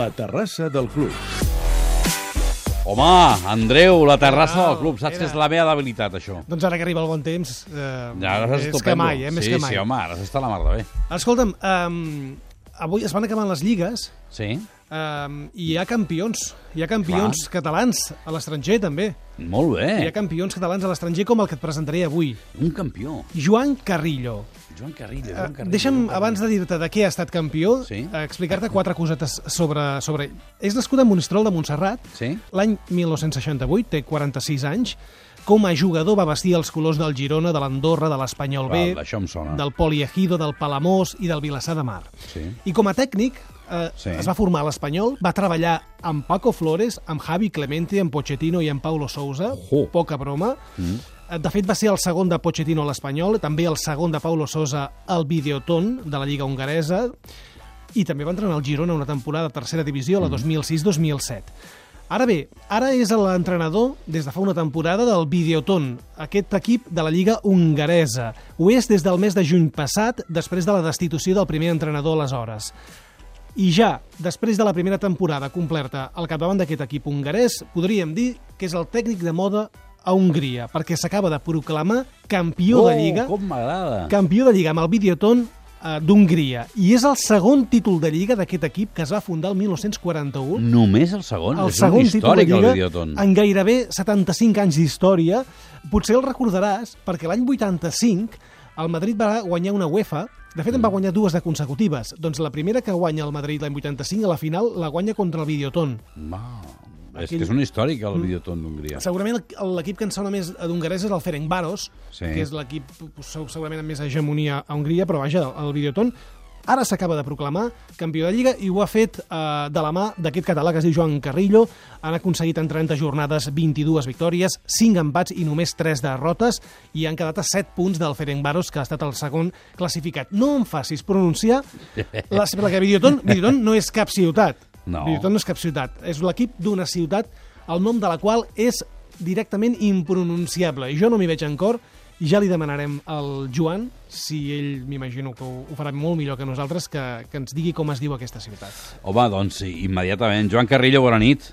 La terrassa del club. Home, Andreu, la terrassa Wow, del club. Saps era. que és la meva debilitat, això. Doncs ara que arriba el bon temps, eh, Ja, ara és que mai, eh? Més sí, que mai. sí, home, ara s'està la mar de bé. Escolta'm, um, avui es van acabant les lligues Sí? Um, i hi ha campions. Hi ha campions catalans a l'estranger, també. Molt Hi ha bé. campions catalans a l'estranger com el que et presentaré avui. Un campió. Joan Carrillo. Joan Carrillo, Eh, Joan Carrillo. Deixa'm, Joan Carrillo. abans de dir-te de què ha estat campió, Sí. eh, explicar-te quatre cosetes sobre, sobre ell. És nascut a Monistrol de Montserrat, Sí? l'any 1968, té 46 anys. Com a jugador va vestir els colors del Girona, de l'Andorra, de l'Espanyol B, Val, del Poliegido, del Palamós i del Vilassar de Mar. Sí. I com a tècnic eh, Sí. es va formar a l'Espanyol, va treballar amb Paco Flores, amb Javi Clemente, amb Pochettino i amb Paulo Sousa, Oh. poca broma. Mm. De fet, va ser el segon de Pochettino a l'Espanyol, també el segon de Paulo Sousa al Videoton de la Lliga Hongaresa, i també va entrenar el Girona una temporada de tercera divisió, la 2006-2007. Ara bé, ara és l'entrenador des de fa una temporada del Videoton, aquest equip de la Lliga Hongaresa. Ho és des del mes de juny passat, després de la destitució del primer entrenador aleshores. I ja, després de la primera temporada completa al capdavant d'aquest equip hongarès, podríem dir que és el tècnic de moda a Hongria, perquè s'acaba de proclamar campió de Lliga, Oh, com m'agrada. campió de Lliga amb el Videoton eh, d'Hongria. I és el segon títol de Lliga d'aquest equip que es va fundar el 1941 Només el segon? el és segon títol de el Lliga en gairebé 75 anys d'història. Potser el recordaràs perquè l'any 85 el Madrid va guanyar una UEFA de fet, en va Mm. guanyar dues de consecutives. Doncs la primera que guanya el Madrid l'any 85, a la final la guanya contra el Videoton. És Aquell- que és un històric, el Videoton d'Hongria. Segurament l'equip que ens sona més d'hongarès és el Ferencváros, Sí. que és l'equip segurament amb més hegemonia a Hongria, però vaja, el Videoton ara s'acaba de proclamar campió de Lliga i ho ha fet eh, de la mà d'aquest català que es diu Joan Carrillo. Han aconseguit en 30 jornades 22 victòries, 5 empats i només 3 derrotes i han quedat a 7 punts del Ferencváros, que ha estat el segon classificat. No em facis pronunciar la, perquè Videoton, Videoton no és cap ciutat. No. Videoton no és cap ciutat. És l'equip d'una ciutat el nom de la qual és directament impronunciable. I jo no m'hi veig en cor, ja li demanarem al Joan, si ell m'imagino que ho, ho farà molt millor que nosaltres, que, que ens digui com es diu aquesta ciutat. Home, doncs sí, immediatament. Joan Carrillo, bona nit.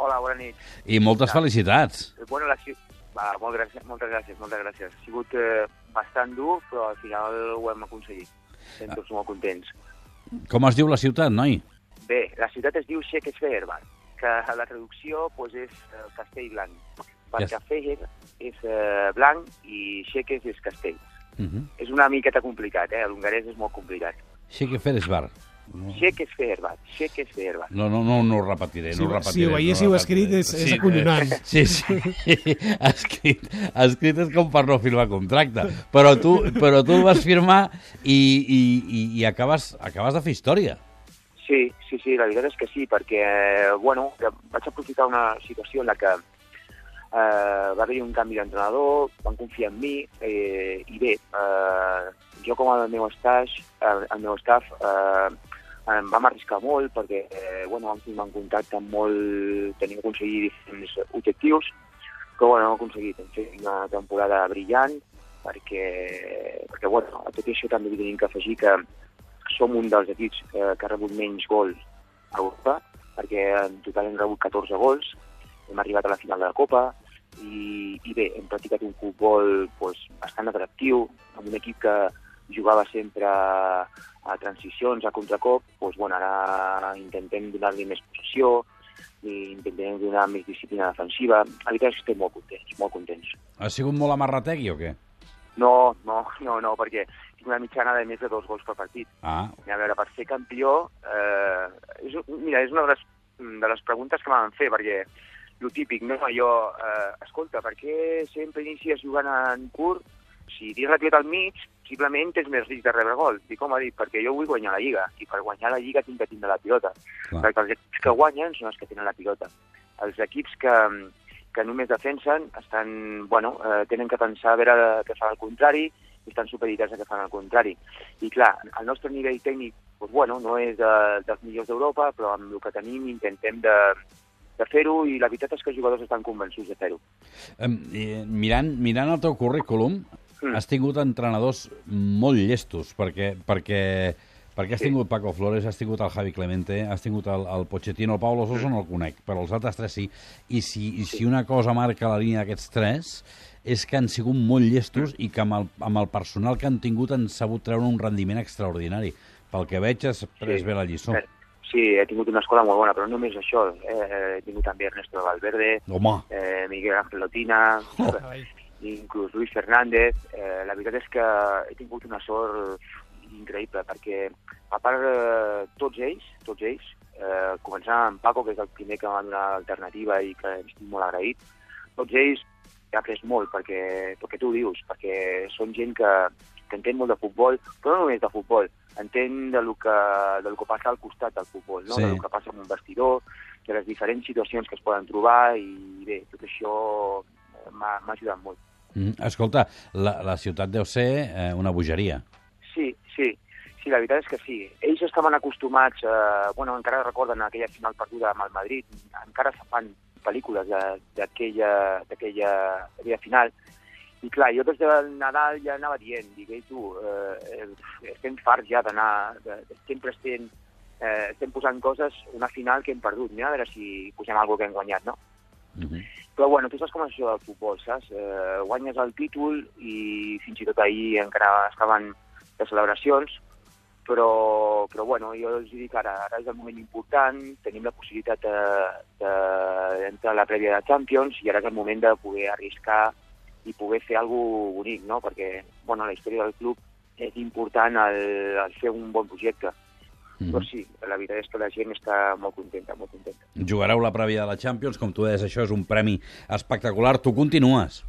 Hola, bona nit. I moltes felicitats. Eh, Bueno, la, va, molt gràcies, moltes gràcies, moltes gràcies. Ha sigut eh, bastant dur, però al final ho hem aconseguit. Estem tots molt contents. Com es diu la ciutat, noi? Bé, la ciutat es diu Shakespeare, que la traducció pues, és eh, castell blanc, perquè Yes. Feger és eh, blanc i Shekes és castell. Uh -huh. És una miqueta complicat, eh? L'hongarès és molt complicat. Shakespeare Bar. Shakespeare, Shakespeare. No, no, no, no ho repetiré, Si, no ho ho- repetiré. si ho veiéssiu no ho escrit és, és Sí, acollonant. eh, Sí, sí. escrit, escrit és com per no firmar contracte. Però tu, però tu el vas firmar i, i, i, i acabes, acabes de fer història. Sí, sí, sí, la veritat és que sí, perquè, eh, bueno, vaig aprofitar una situació en la que eh, va haver-hi un canvi d'entrenador, van confiar en mi, eh, i bé, eh, jo com el meu staff, el, el meu staff, eh, em vam arriscar molt perquè, eh, bueno, vam firmar un contacte amb molt... tenim que aconseguir diferents objectius, però bueno, hem aconseguit hem fet una temporada brillant perquè, perquè bueno, a tot això també tenim que afegir que som un dels equips eh, que ha rebut menys gols a Europa, perquè en total hem rebut 14 gols, hem arribat a la final de la Copa, i, i bé, hem practicat un futbol pues, bastant atractiu, amb un equip que jugava sempre a, a transicions, a contracop, pues, bueno, ara intentem donar-li més possessió, i intentem donar més disciplina defensiva. La veritat és que estem molt contents, molt contents. Ha sigut molt amarrategui o què? No, no, no, no, perquè tinc una mitjana de més de dos gols per partit. Ah, A veure, per ser campió, eh, és, mira, és una de les, de les preguntes que m'han fer, perquè el típic, no? Jo, eh, escolta, per què sempre inicies jugant en curt? Si tens la pilota al mig, simplement tens més risc de rebre gol. I com ha dit, perquè jo vull guanyar la Lliga, i per guanyar la Lliga tinc que tindre la pilota. Clar. Perquè els equips que guanyen són els que tenen la pilota. Els equips que, que només defensen estan, bueno, eh, tenen que pensar a veure què fan al contrari, i estan supeditats a què fan al contrari. I clar, el nostre nivell tècnic, doncs, bueno, no és de, dels millors d'Europa, però amb el que tenim intentem de, de fer-ho i la veritat és que els jugadors estan convençuts de fer-ho. Eh, mirant, mirant el teu currículum, Mm. has tingut entrenadors molt llestos, perquè, perquè Perquè has Sí. tingut Paco Flores, has tingut el Javi Clemente, has tingut el, el Pochettino, el Paulo Sosa no el conec, però els altres tres sí. I si, i si una cosa marca la línia d'aquests tres és que han sigut molt llestos i que amb el, amb el personal que han tingut han sabut treure un rendiment extraordinari. Pel que veig has pres Sí. bé la lliçó. Eh, Sí, he tingut una escola molt bona, però no només això. Eh, he tingut també Ernesto Valverde, Home, eh, Miguel Ángel Lotina, Oh. Inclús Luis Fernández. Eh, la veritat és que he tingut una sort increïble, perquè a part eh, tots ells, tots ells, eh, començant amb Paco, que és el primer que em va donar alternativa i que estic molt agraït, tots ells he après molt, perquè, perquè tu ho dius, perquè són gent que, que entén molt de futbol, però no només de futbol, entén de lo que, de lo que passa al costat del futbol, no? Sí. de lo que passa en un vestidor, de les diferents situacions que es poden trobar, i bé, tot això eh, m'ha ajudat molt. mm, escolta, la, la ciutat deu ser eh, una bogeria. Sí, sí, sí, la veritat és que sí. Ells estaven acostumats, eh, bueno, encara recorden aquella final perduda amb el Madrid, encara se fan pel·lícules d'aquella final, i clar, jo des del Nadal ja anava dient, dic, ei tu, eh, estem farts ja d'anar, de, de, sempre estem, eh, estem posant coses, una final que hem perdut, mira, a veure si posem alguna que hem guanyat, no? Mm -hmm. Però bueno, tu saps com és això del futbol, saps? Eh, guanyes el títol i fins i tot ahir encara estaven de celebracions, però, però bueno, jo els dic ara, ara és el moment important, tenim la possibilitat de- de- d'entrar a la prèvia de Champions i ara és el moment de poder arriscar i poder fer alguna bonic, no? Perquè, bueno, la història del club és important el, el fer un bon projecte. Mm Però sí, la veritat és que la gent està molt contenta, molt contenta. Jugareu la prèvia de la Champions, com tu deies, això és un premi espectacular. Tu continues.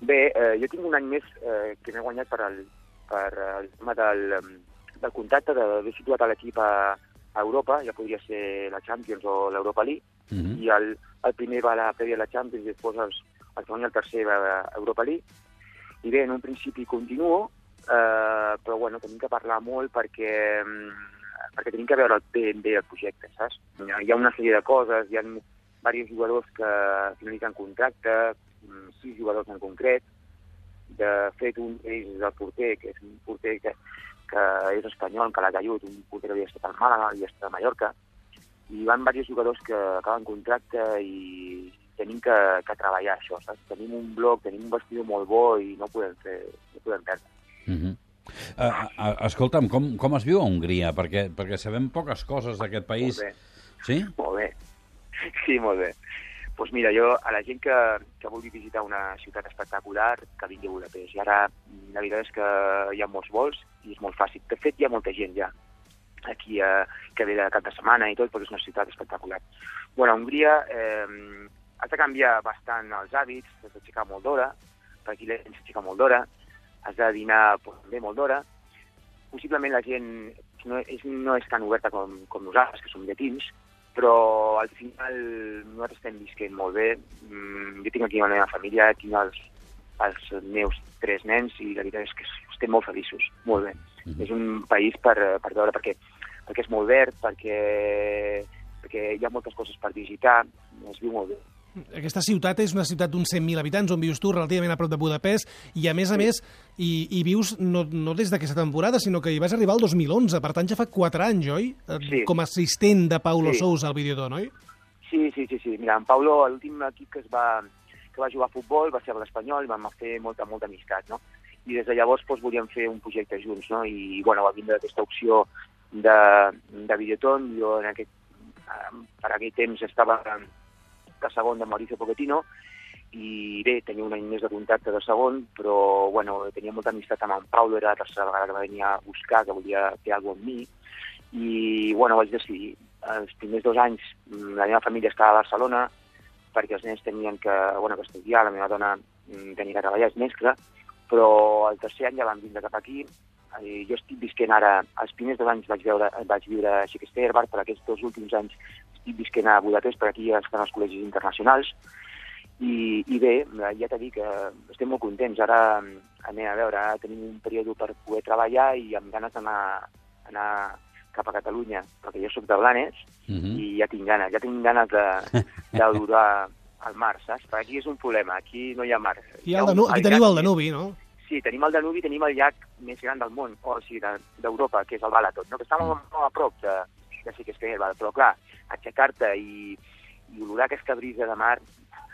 Bé, eh, jo tinc un any més eh, que m'he guanyat per el, per el tema del, del contacte d'haver situat a l'equip a, a Europa, ja podria ser la Champions o l'Europa League, Mm -hmm. i el, el primer va a la prèvia de la Champions i després els, segon i el tercer a Europa League. I bé, en un principi continuo, eh, però bueno, tenim que parlar molt perquè, em, perquè tenim que veure ben bé el projecte, saps? Hi ha- Hi ha una sèrie de coses, hi ha diversos jugadors que finalitzen contracte, mm, sis jugadors en concret, de fet un d'ells és el porter, que és un porter que, que és espanyol, que l'ha caigut, un porter que havia estat al Màlaga, havia estat a Mallorca, i van diversos jugadors que acaben contracte i tenim que, que treballar això, saps? Tenim un bloc, tenim un vestidor molt bo i no podem fer, no podem perdre. Mm -hmm. uh, uh, escolta'm, com, com es viu a Hongria? Perquè, perquè sabem poques coses d'aquest país. Molt bé. Sí? Molt bé. Sí, molt bé. Doncs pues mira, jo a la gent que, que vulgui visitar una ciutat espectacular, que vingui a Budapest. I ara la veritat és que hi ha molts vols i és molt fàcil. De fet, hi ha molta gent ja aquí eh, que ve de cap de setmana i tot, perquè és una ciutat espectacular. Bueno, a Hongria eh, has de canviar bastant els hàbits, has d'aixecar molt d'hora, per aquí la gent s'aixeca molt d'hora, has de dinar pues, també molt d'hora, possiblement la gent no és, no és tan oberta com, com nosaltres, que som llatins, però al final nosaltres estem visquent molt bé. Mm, jo tinc aquí la meva família, tinc els, els meus tres nens i la veritat és que estem molt feliços, molt bé. Mhm. És un país per, per veure, perquè, perquè és molt verd, perquè, perquè hi ha moltes coses per visitar, es viu molt bé. Aquesta ciutat és una ciutat d'uns 100.000 habitants on vius tu, relativament a prop de Budapest, i a més a més hi, hi vius no, no des d'aquesta temporada, sinó que hi vas arribar el 2011, per tant ja fa 4 anys, oi? Eh, Sí. Com a assistent de Paulo Sí. Sousa al Videodon, oi? Sí, sí, sí, sí. Mira, en Paulo, l'últim equip que es va, que va jugar a futbol va ser l'Espanyol i vam fer molta, molta amistat, no? I des de llavors doncs, volíem fer un projecte junts, no? I, bueno, va vindre aquesta opció de, de Videoton. Jo en aquest, eh, per aquell temps estava de segon de Mauricio Pochettino i bé, tenia un any més de contacte de segon, però bueno, tenia molta amistat amb en Paulo, era la tercera vegada que venia a buscar, que volia fer alguna cosa amb mi, i bueno, vaig decidir. Els primers dos anys mm, la meva família estava a Barcelona perquè els nens tenien que, bueno, que estudiar, la meva dona mm, tenia que treballar, és mescla, però el tercer any ja vam vindre cap aquí. Jo estic visquent ara, els primers dos anys vaig, veure, vaig viure a Bar, per aquests dos últims anys estic visquent a Budapest, per aquí estan els col·legis internacionals, i, i bé, ja t'he dit que estem molt contents. Ara mm, anem a veure, ara tenim un període per poder treballar i amb ganes d'anar anar cap a Catalunya, perquè jo sóc de Blanes Mm -hmm. i ja tinc ganes, ja tinc ganes de, d'olorar al mar, saps? Perquè aquí és un problema, aquí no hi ha mar. Aquí, hi ha el un- Danu aquí teniu el Danubi, no? Sí, tenim el Danubi, tenim el llac més gran del món, o sigui, d'Europa, que és el Balaton, no? que està molt, molt a prop de, que és que el Balaton, però clar, aixecar-te i, i olorar aquesta brisa de mar...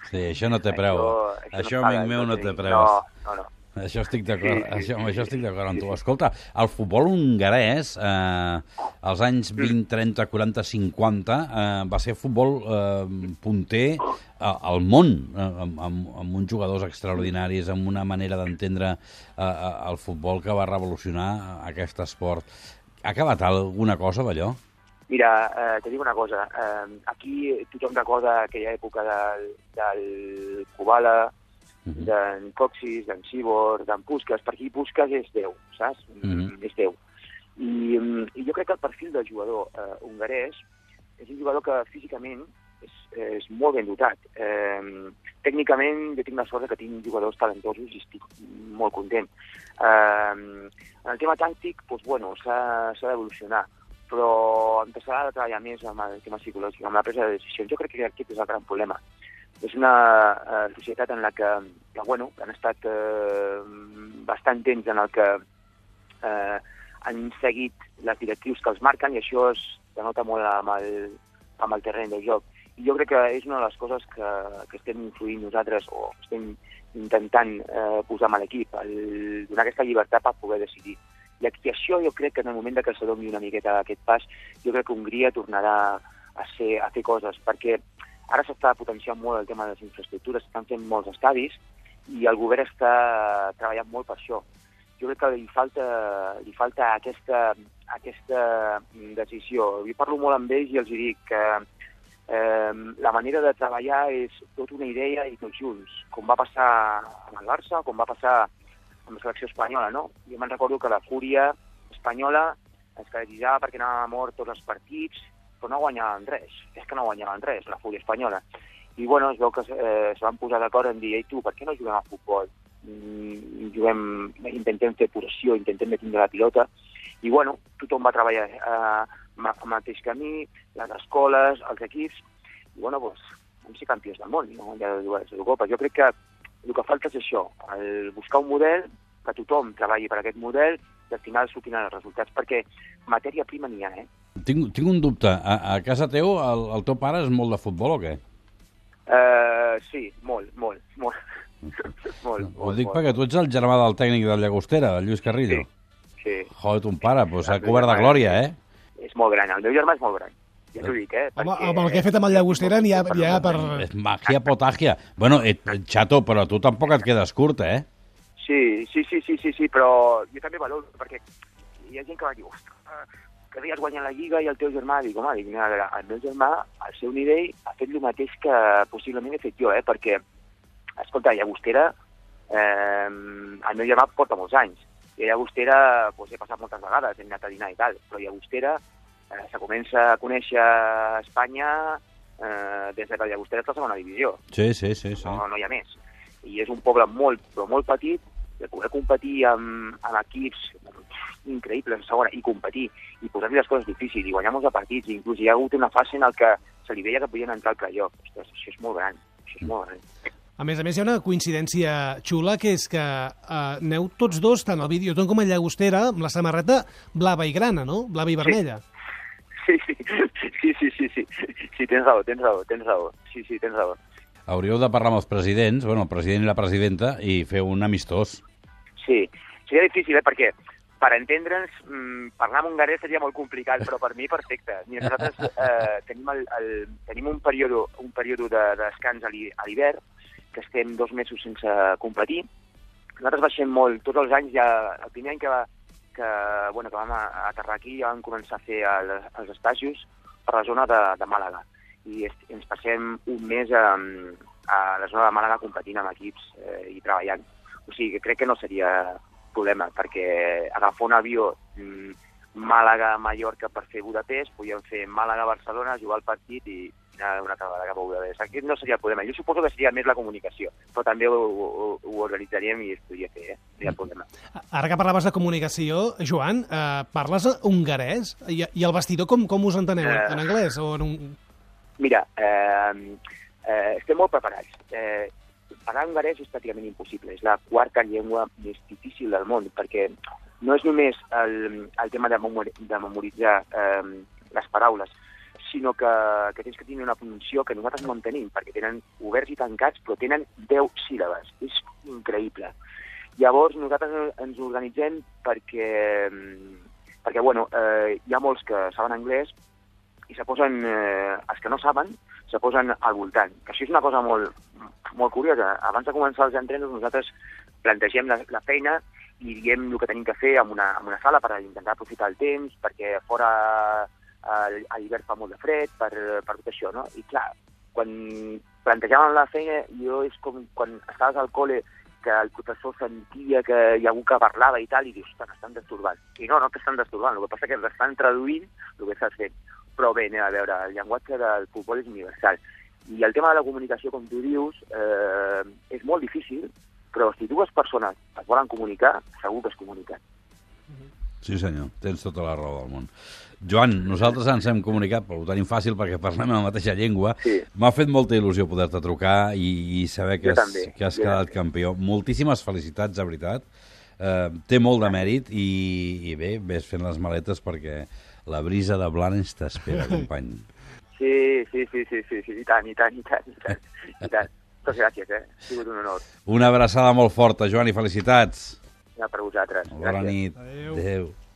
Sí, això no té preu. Això, això, això amic meu, no té preu. No, no, no. Això estic d'acord, sí, sí, això, això estic d'acord amb tu. Escolta, el futbol hongarès, eh, als anys 20, 30, 40, 50, eh, va ser futbol eh, punter eh, al món, eh, amb, amb, amb uns jugadors extraordinaris, amb una manera d'entendre eh, eh el futbol que va revolucionar aquest esport. Ha acabat alguna cosa d'allò? Mira, eh, te dic una cosa. Eh, aquí tothom recorda aquella època del, del Kubala, uh -huh. d'en Coxis, d'en Cibor, d'en Puskas, per aquí Puskas és Déu, saps? Uh -huh. És Déu. I, mm, I jo crec que el perfil del jugador eh, hongarès és un jugador que físicament és, és molt ben dotat. Eh, tècnicament jo tinc la sort que tinc jugadors talentosos i estic molt content. Eh, en el tema tàctic, doncs, bueno, s'ha d'evolucionar però em s'ha de treballar més amb el tema psicològic, amb la presa de decisions. Jo crec que aquest és el gran problema és una eh, societat en la que, que bueno, han estat eh, bastant temps en el que eh, han seguit les directrius que els marquen i això es denota molt amb el, amb el terreny de joc. I jo crec que és una de les coses que, que estem influint nosaltres o estem intentant eh, posar amb l'equip, donar aquesta llibertat per poder decidir. I aquí això jo crec que en el moment que se doni una miqueta aquest pas, jo crec que Hongria tornarà a, ser, a fer coses, perquè Ara s'està potenciant molt el tema de les infraestructures, s'estan fent molts estadis i el govern està treballant molt per això. Jo crec que li falta, li falta aquesta, aquesta decisió. Jo parlo molt amb ells i els dic que eh, la manera de treballar és tot una idea i tots junts, com va passar amb el Barça, com va passar amb la selecció espanyola, no? Jo me'n recordo que la fúria espanyola es caracteritzava perquè anava mort tots els partits, però no guanyaven res. És que no guanyaven res, la Fúria Espanyola. I, bueno, es veu que eh, se van posar d'acord en dir, ei, tu, per què no juguem a futbol? Mm, juguem, intentem fer puració, intentem tindre la pilota. I, bueno, tothom va treballar eh, el mateix camí, les escoles, els equips, i, bueno, doncs, vam ser campions del món, no? ja dues Eurocopa. Jo crec que el que falta és això, el buscar un model, que tothom treballi per aquest model, i al final sortiran els resultats, perquè matèria prima n'hi ha, eh? Tinc, tinc un dubte. A, a casa teu el, el teu pare és molt de futbol o què? Uh, sí, molt, molt, molt. molt, Ho dic molt, perquè tu ets el germà del tècnic del Llagostera, del Lluís Carrillo. Sí, sí. Joder, ton pare, doncs s'ha cobert de glòria, eh? És molt gran, el meu germà és molt gran. Ja t'ho dic, eh? Home, perquè... amb el que he fet amb el Llagostera n'hi ha, ha per... És màgia potàgia. Bueno, et, xato, però tu tampoc et quedes curt, eh? Sí, sí, sí, sí, sí, sí, però jo també valoro, perquè hi ha gent que va dir, ostres, que deies guanyar la Lliga i el teu germà, dic, home, dic, mira, el meu germà, al seu nivell, ha fet el mateix que possiblement he fet jo, eh? perquè, escolta, Llagostera, eh, el meu germà porta molts anys, i Llagostera pues, he passat moltes vegades, he anat a dinar i tal, però Llagostera eh, se comença a conèixer a Espanya eh, des que Llagostera és la segona divisió. Sí, sí, sí. sí. No, no hi ha més. I és un poble molt, però molt petit, de poder competir amb, amb equips increïbles a segona i competir i posar-li les coses difícils i guanyar molts de partits. I inclús hi ha hagut una fase en el que se li veia que podien entrar al playoff. Ostres, això és molt gran. Això és molt gran. A més a més, hi ha una coincidència xula, que és que eh, aneu tots dos, tant al Videoton com a Llagostera, amb la samarreta blava i grana, no? Blava i vermella. Sí, sí, sí, sí, sí, sí, sí, tens raó, tens raó, tens raó, sí, sí, tens raó. Hauríeu de parlar amb els presidents, bueno, el president i la presidenta, i fer un amistós. Sí, seria difícil, eh, perquè per entendre'ns, mmm, parlar en hongarès seria molt complicat, però per mi perfecte. Mira, nosaltres eh, tenim, el, el, tenim un període, un període de, de descans a l'hivern, que estem dos mesos sense competir. Nosaltres baixem molt, tots els anys, ja, el primer any que, va, que, bueno, que vam aterrar aquí ja vam començar a fer el, els estajos per la zona de, de Màlaga. I es, ens passem un mes a, a la zona de Màlaga competint amb equips eh, i treballant o sigui, crec que no seria problema, perquè agafar un avió mmm, Màlaga-Mallorca per fer Budapest, podíem fer Màlaga-Barcelona, jugar el partit i anar una altra vegada cap a Budapest. Aquí no seria el problema. Jo suposo que seria més la comunicació, però també ho, ho, ho organitzaríem i es podria fer, eh? no hi ha problema. Ara que parlaves de comunicació, Joan, eh, parles hongarès? I, I el vestidor com, com us enteneu? Eh, en anglès o en un... Mira, eh, eh, estem molt preparats. Eh, parlar hongarès és pràcticament impossible. És la quarta llengua més difícil del món, perquè no és només el, el tema de, memori de memoritzar eh, les paraules, sinó que, que tens que tenir una pronunciació que nosaltres no en tenim, perquè tenen oberts i tancats, però tenen 10 síl·labes. És increïble. Llavors, nosaltres ens organitzem perquè, perquè bueno, eh, hi ha molts que saben anglès i se posen, eh, els que no saben, se posen al voltant. Que això és una cosa molt, molt curiosa. Abans de començar els entrenos, nosaltres plantegem la, la feina i diem el que tenim que fer en una, en una sala per intentar aprofitar el temps, perquè fora a, l'hivern fa molt de fred, per, per tot això, no? I clar, quan plantejàvem la feina, jo és com quan estaves al col·le que el professor sentia que hi ha algú que parlava i tal, i dius, estan destorbant. I no, no t'estan destorbant, el que passa que l'estan traduint el que estàs fent. Però bé, anem a veure, el llenguatge del futbol és universal. I el tema de la comunicació, com tu dius, eh, és molt difícil, però si dues persones es volen comunicar, segur que es comuniquen. Sí, senyor, tens tota la raó del món. Joan, nosaltres ens hem comunicat, però ho tenim fàcil perquè parlem la mateixa llengua. Sí. M'ha fet molta il·lusió poder-te trucar i, i saber que Jo has, també, que has jo quedat també. campió. Moltíssimes felicitats, de veritat. Eh, té molt de mèrit i, i bé, ves fent les maletes perquè la brisa de Blanes t'espera, company. Sí, sí, sí, sí, sí, sí, i tant, i tant, i tant, i tant. I tant. Moltes gràcies, eh? Ha sigut un honor. Una abraçada molt forta, Joan, i felicitats. Ja per vosaltres. Bona Gràcies. nit. Adéu. Adéu.